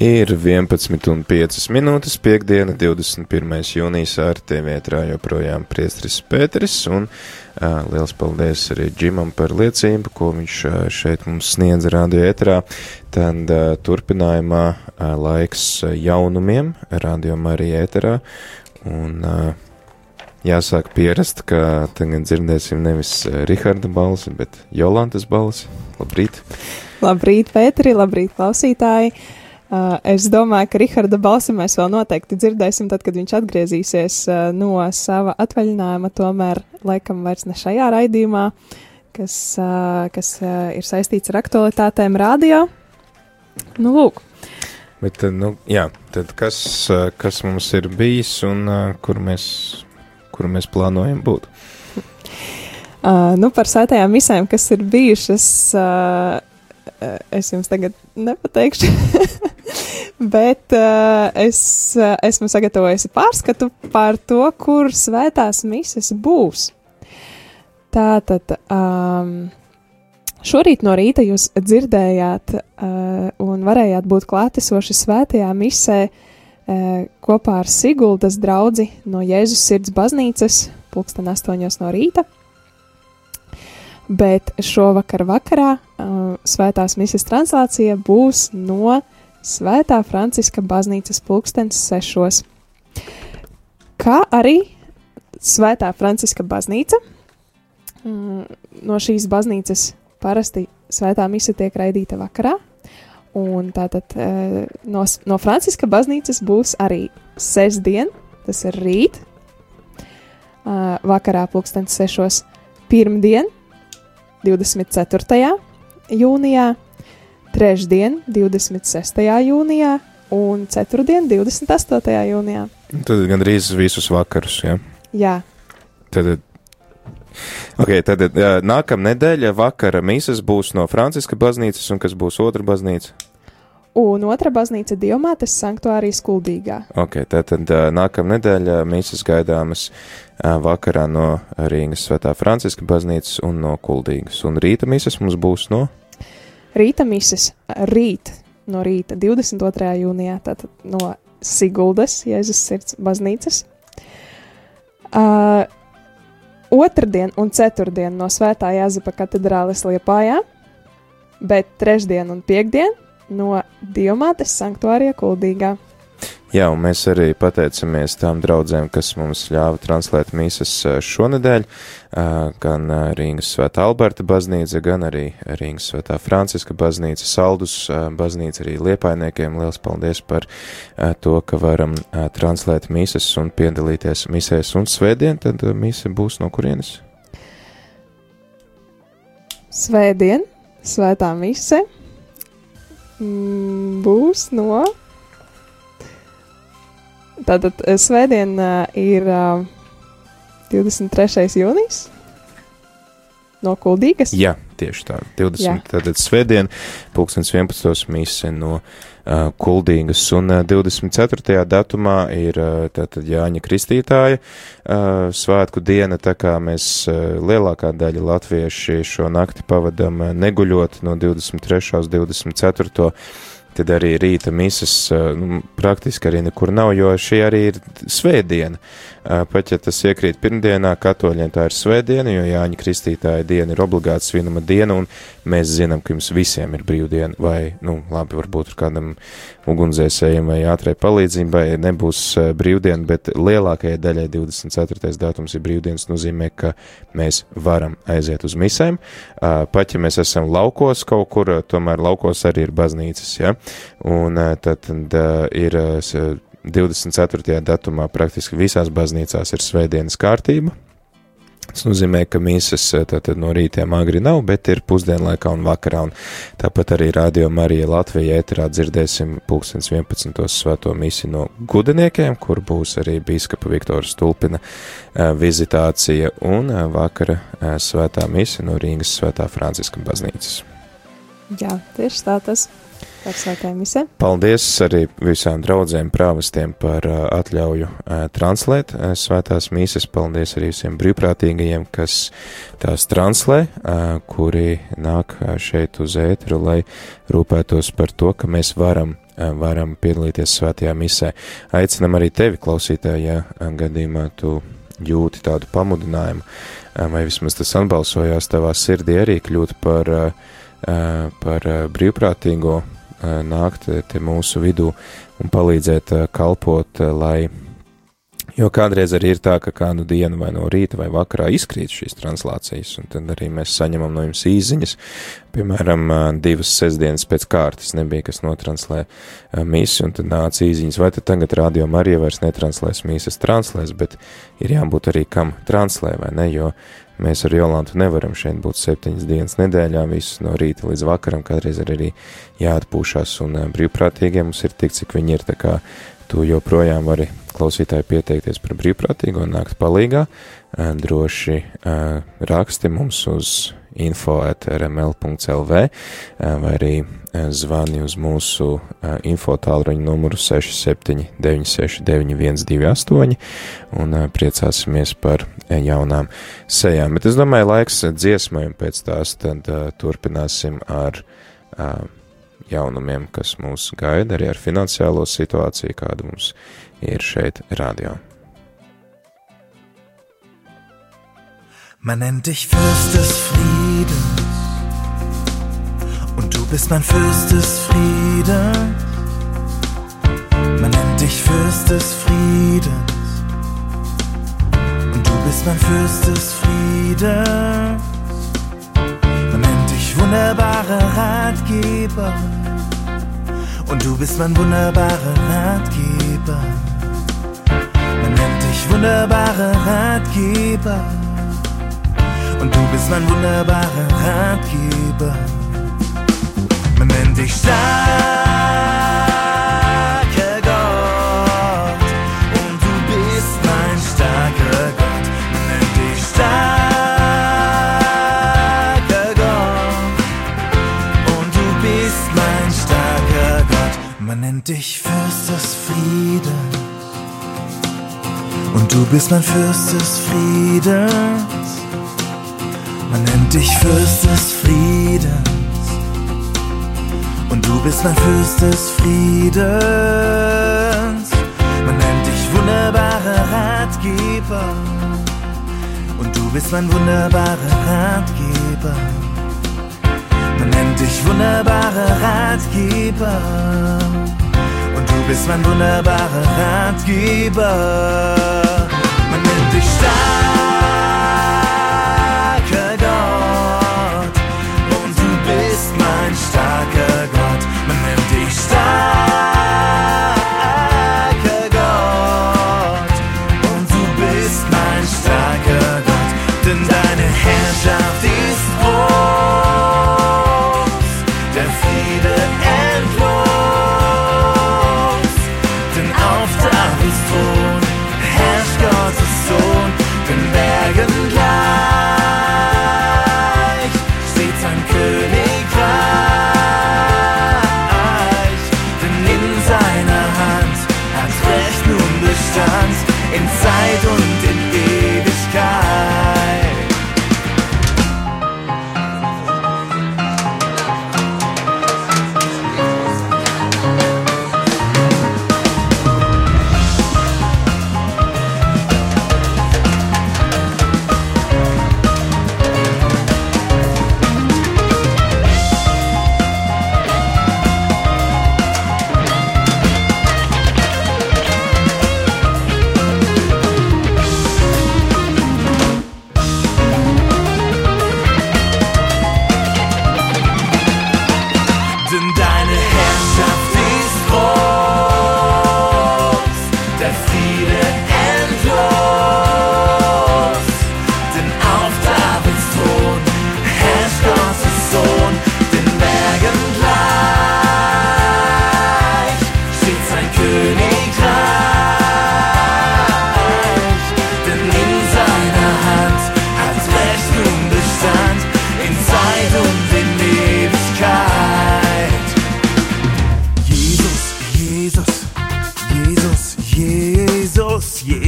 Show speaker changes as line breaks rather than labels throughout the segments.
Ir 11,5 minūtes, piekdiena, 21. jūnijas ar TV ētrā joprojām priestris Pēteris, un uh, liels paldies arī Džimam par liecību, ko viņš uh, šeit mums sniedz radio ētrā. Tad uh, turpinājumā uh, laiks jaunumiem, radio Marija ēterā, un uh, jāsāk pierast, ka tagad dzirdēsim nevis Riharda balsi, bet Jolantas balsi. Labrīt!
Labrīt, Pēteri, labrīt, klausītāji! Uh, es domāju, ka Raharda balsi mēs vēl noteikti dzirdēsim, tad, kad viņš atgriezīsies uh, no sava atvaļinājuma, tomēr laikam vairs ne šajā raidījumā, kas, uh, kas ir saistīts ar aktualitātēm radio. Nu, lūk.
Bet, nu, jā, tad kas, kas mums ir bijis un kur mēs, kur mēs plānojam būt?
Uh, nu, par sētajām misēm, kas ir bijušas, uh, es jums tagad nepateikšu. Bet uh, es uh, esmu sagatavojusi pārskatu par to, kur svētās mises būs. Tātad um, šorīt no rīta jūs dzirdējāt uh, un varējāt būt klātesoši svētajā misē uh, kopā ar Siguldas draugu no Jēzus sirds baznīcas, pulksten astoņos no rīta. Bet šovakar vakarā uh, svētās mises translācija būs no Svētā Franciska baznīcas pulkstens sešos, kā arī Svētā Franciska baznīca. Mm, no šīs baznīcas parasti svētā mise tiek raidīta vakarā, un tātad e, no, no Franciska baznīcas būs arī sestdien, tas ir rīt, vakarā pulkstens sešos, pirmdien, 24. Jūnijā, trešdien, 26. jūnijā, un ceturtdien, 28. jūnijā.
Tad gandrīz visus vakarus, ja?
Jā.
Tad, ok, tad nākamā nedēļa vakara mīsas būs no Franciska baznīcas, un kas būs otra baznīca?
Un otra baznīca Diomātes sanktuārijas kuldīgā.
Ok, tātad nākamā nedēļa mīsas gaidāmas vakarā no Rīgas svētā Franciska baznīcas un no kuldīgas. Un rīta mīsas mums būs no?
Rīta mises rīt no rīta 22. jūnijā, tātad no Siguldas, Jēzus sirds baznīcas. Uh, otrdien un ceturtdien no Svētā Jāzepa katedrāles Liepājā, bet trešdien un piekdien no Diomātes sanktuārija Kuldīgā.
Jā, un mēs arī pateicamies tām draudzēm, kas mums ļāva translēt mīsas šonadēļ, gan Rīgas svētā Alberta baznīca, gan arī Rīgas svētā Franciska baznīca, Saldus baznīca arī liepainiekiem. Liels paldies par to, ka varam translēt mīsas un piedalīties misēs un svētdien, tad mīsa būs no kurienes?
Svētdien, svētā mise mm, būs no Tātad eh, svētdien uh, ir uh, 23. jūnijas no Kuldīgas.
Jā, tieši tā. 20. Jā. Tātad svētdien, pulkstens 11. mise no uh, Kuldīgas, un uh, 24. datumā ir uh, tātad Jāņa Kristītāja uh, svētku diena, tā kā mēs uh, lielākā daļa latvieši šo nakti pavadam uh, neguļot no 23. uz 24 tad arī rīta misas nu, praktiski arī nekur nav, jo šī arī ir svētdiena. Pat ja tas iekrīt pirmdienā, katoļiem tā ir svētdiena, jo Jāņa Kristītāja diena ir obligāta svinuma diena, un mēs zinām, ka jums visiem ir brīvdiena, vai, nu, labi, varbūt kādam ugunsdzēsējiem vai ātrai palīdzībai nebūs brīvdiena, bet lielākajai daļai 24. datums ir brīvdienas, nozīmē, ka mēs varam aiziet uz misēm. Pat ja mēs esam laukos kaut kur, tomēr laukos arī ir baznīcas, ja, un tad, tad ir 24. datumā praktiski visās baznīcās ir svētdienas kārtība. Tas nozīmē, ka mīsas eh, tātad no rītiem agri nav, bet ir pusdienlaikā un vakarā, un tāpat arī Radio Marija Latvija ēterā dzirdēsim pulkstens 11. svēto misi no gudeniekiem, kur būs arī bīskapa Viktora Stulpina eh, vizitācija un eh, vakara svētā misi no Rīgas svētā Franciska baznīcas.
Jā, tieši tā tas ir par svētām misēm.
Paldies arī visām draudzēm prāvastiem par uh, atļauju uh, translēt uh, svētās mīsas. Paldies arī visiem brīvprātīgajiem, kas tās translē, kuri nāk šeit uz ēteru, lai rūpētos par to, ka mēs varam varam piedalīties svētajā misē. Aicinam arī tevi, klausītāji, ja gadījumā tu jūti tādu pamudinājumu, vai vismaz tas atbalsojās tavā sirdī arī kļūt par, par brīvprātīgo, nākt te mūsu vidū un palīdzēt kalpot, lai Jo kādreiz arī ir tā, ka kādu dienu vai no rīta vai vakarā izkrīt šīs translācijas, un tad arī mēs saņemam no jums īziņas. Piemēram, divas sestdienas pēc kārtas nebija, kas notranslē mīsu, un tad nāca īziņas, vai tad tagad radio Marija vairs netranslēs mīsas translēs, bet ir jābūt arī kam translē, vai ne, jo mēs ar Jolantu nevaram šeit būt septiņas dienas nedēļā, visus no rīta līdz vakaram, kādreiz arī jāatpūšās, un brīvprātīgiem mums ir tik, cik viņi ir, tā kā tu joprojām vari klausītāji pieteikties par brīvprātīgo un nākt palīgā, droši raksti mums uz info.rml.lv vai arī zvani uz mūsu info tālruņa numuru 67969128 un priecāsimies par jaunām sejām. Bet es domāju, laiks dziesmai un pēc tās tad turpināsim ar jaunumiem, kas mūs gaida, arī ar finansiālo situāciju, kāda mums ir šeit radio.
Man nennt dich Fürst des Friedens und du bist mein Fürst des Friedens. Man nennt dich Fürst des Friedens und du bist mein Fürst des Friedens. Dich wunderbarer Ratgeber und du bist mein wunderbarer Ratgeber. Man nennt dich wunderbarer Ratgeber. Und du bist mein wunderbarer Ratgeber. Man nennt dich starker du bist mein Fürst des Friedens. Man nennt dich Fürst des Friedens. Und du bist mein Fürst des Friedens. Man nennt dich wunderbarer Ratgeber. Und du bist mein wunderbarer Ratgeber. Man nennt dich wunderbarer Ratgeber. Und du bist mein wunderbarer Ratgeber.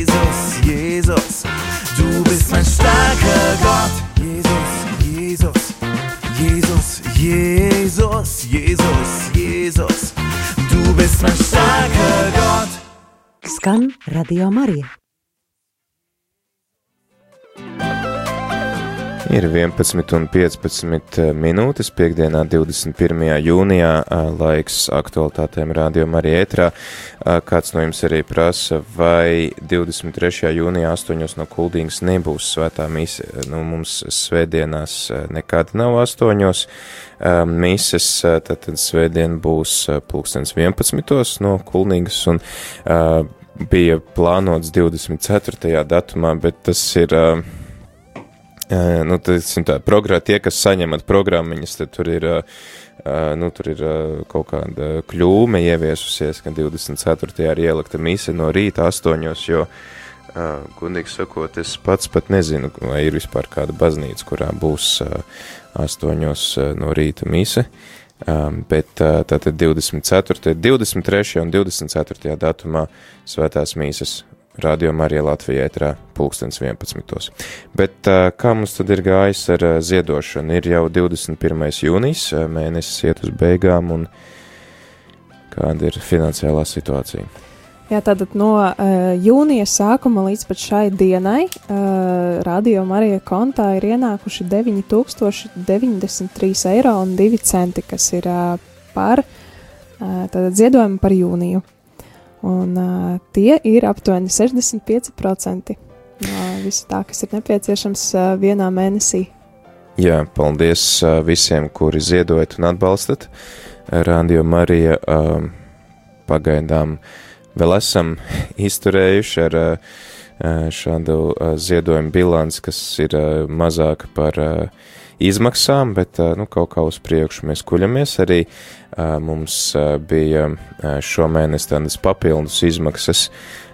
Jesus, Jesus, du bist mein starker Gott. Jesus, Jesus, Jesus, Jesus, Jesus, Jesus, du bist mein starker Gott.
Skan Radio Marija.
Ir 11 un 15 eh, minūtes piekdienā 21. jūnijā eh, laiks aktualitātēm rādījumā arī ētrā. Eh, kāds no jums arī prasa, vai 23. jūnijā 8. no kuldīgas nebūs svētā mise. Nu, mums svētdienās nekad nav 8. Mises, tad, svētdien būs pulkstens 11. no kuldīgas un bija plānots 24. datumā, bet tas ir nu, teiksim, tā, progrā, tie, kas saņemat programmiņas, tad tur ir, nu, tur ir kaut kāda kļūme ieviesusies, ka 24. ir ielikta mise no rīta astoņos, jo, gudīgi sakot, es pats pat nezinu, vai ir vispār kāda baznīca, kurā būs astoņos no rīta mise. Um, bet uh, tātad 24., 23. un 24. datumā svētās mīsas Radio Marija Latvijā ētrā pulkstens 11. Bet kā mums tad ir gājis ar ziedošanu? Ir jau 21. jūnijas, mēnesis iet uz beigām, un kāda ir finansiālā situācija?
Jā, tātad no uh, jūnija sākuma līdz šai dienai uh, Radio Marija kontā ir ienākuši 9093 eiro un 2 centi, kas ir uh, par uh, ziedojumu par jūniju. Un uh, tie ir aptuveni 65% no visa tā, kas ir nepieciešams uh, vienā mēnesī.
Jā, paldies uh, visiem, kuri ziedojat un atbalstat. Radio Marija uh, pagaidām vēl esam izturējuši ar uh, šādu uh, ziedojumu bilanci, kas ir uh, mazāka par uh, izmaksām, bet nu, kaut kā uz priekšu mēs kuļamies. Arī mums bija šomēnes tādas papildus izmaksas.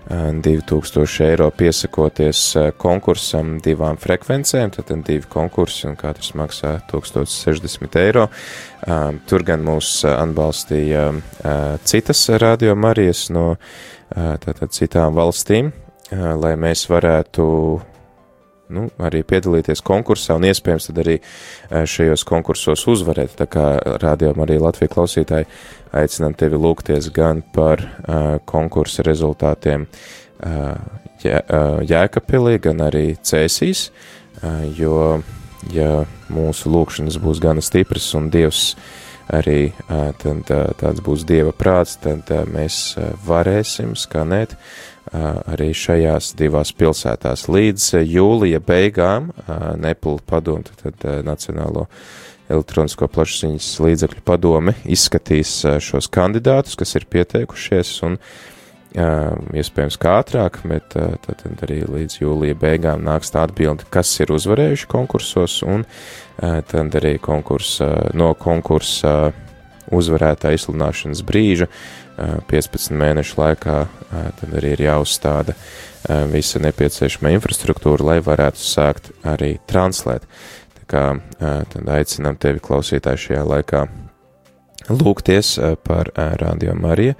2000 eiro piesakoties konkursam divām frekvencēm, tad divi konkursi un katrs maksā 1060 eiro. Tur gan mūs atbalstīja citas radio Marijas no tātad citām valstīm, lai mēs varētu nu, arī piedalīties konkursā un iespējams tad arī eh, šajos konkursos uzvarēt. Tā kā rādījām arī Latviju klausītāji aicinām tevi lūgties gan par uh, konkursa rezultātiem uh, jē, uh, Jēkapilī, gan arī Cēsīs, uh, jo, ja mūsu lūkšanas būs gana stipras un Dievs arī uh, tad, uh, tāds būs Dieva prāts, tad uh, mēs uh, varēsim skanēt uh, arī šajās divās pilsētās. Līdz jūlija beigām Nepulu padomu, tad Nacionālo elektronisko plašsaziņas līdzekļu padome izskatīs šos kandidātus, kas ir pieteikušies, un iespējams kā ātrāk, bet tad arī līdz jūlija beigām nāks tā atbilde, kas ir uzvarējuši konkursos, un tad arī konkursa, no konkursa uzvarētā izsludināšanas brīža 15 mēnešu laikā tad arī ir jāuzstāda visa nepieciešama infrastruktūra, lai varētu sākt arī translēt. Tā kā tad aicinām tevi klausītāji šajā laikā lūgties par Radio Mariju,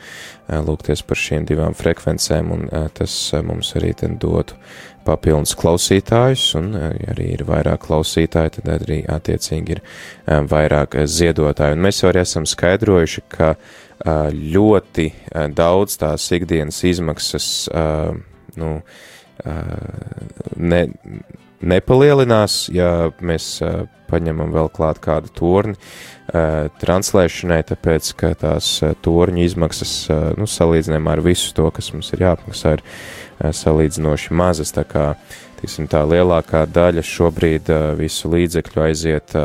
lūgties par šīm divām frekvencēm, un tas mums arī dotu papildus klausītājus, un ja arī ir vairāk klausītāji, tad arī attiecīgi ir vairāk ziedotāji. Un mēs jau arī esam skaidrojuši, ka ļoti daudz tās ikdienas izmaksas nu, ne, nepalielinās, ja mēs paņemam vēl klāt kādu torni translēšanai, tāpēc, ka tās torņu izmaksas, nu, salīdzinājumā ar visu to, kas mums ir jāapmaksā, ir salīdzinoši mazas, tā kā, tiksim, tā lielākā daļa šobrīd visu līdzekļu aiziet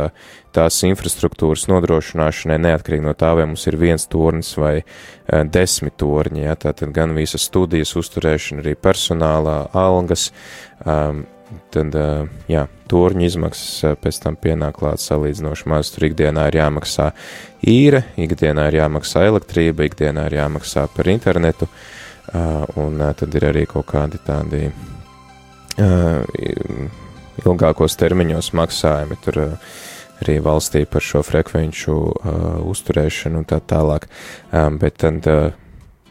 tās infrastruktūras nodrošināšanai, neatkarīgi no tā, vai mums ir viens tornis vai desmit torņi. Ja, tātad gan visas studijas uzturēšana, arī personālā algas. Um, tad, jā, torņu izmaksas pēc tam pienāk klāt salīdzinoši maz. Tur ikdienā ir jāmaksā īre, ikdienā ir jāmaksā elektrība, ikdienā ir jāmaksā par internetu, un tad ir arī kaut kādi tādi ilgākos termiņos maksājumi. Tur, arī valstī par šo frekvenču uh, uzturēšanu un tā tālāk. Um, bet tad uh,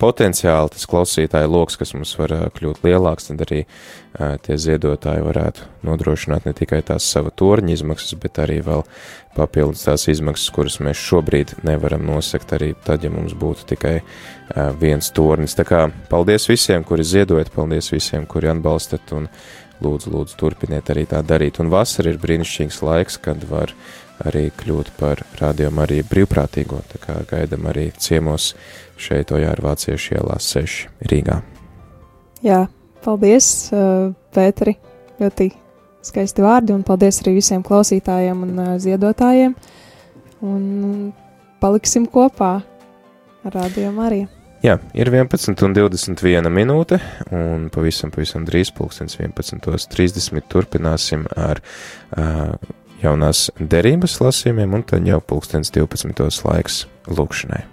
potenciāli tas klausītāju lokus, kas mums var uh, kļūt lielāks, tad arī uh, tie ziedotāji varētu nodrošināt ne tikai tās sava torņa izmaksas, bet arī vēl papildus tās izmaksas, kuras mēs šobrīd nevaram nosekt arī tad, ja mums būtu tikai uh, viens tornis. Tā kā paldies visiem, kuri ziedojat, paldies visiem, kuri atbalstat un lūdzu, lūdzu, turpiniet arī tā darīt. Un vasara ir brīnišķīgs laiks, kad var arī kļūt par rādījumu arī brīvprātīgo, tā kā gaidam arī ciemos šeit Ojāra Vāciešu ielā 6 Rīgā.
Jā, paldies, uh, Pēteri, ļoti skaisti vārdi, un paldies arī visiem klausītājiem un uh, ziedotājiem, un paliksim kopā ar rādījumu arī.
Jā, ir 11 un 21 minūte, un pavisam, pavisam drīz pulkstens 11.30 turpināsim ar uh, jaunās derības lasījumiem, un tad jau pulkstens 12. laiks lūkšanai.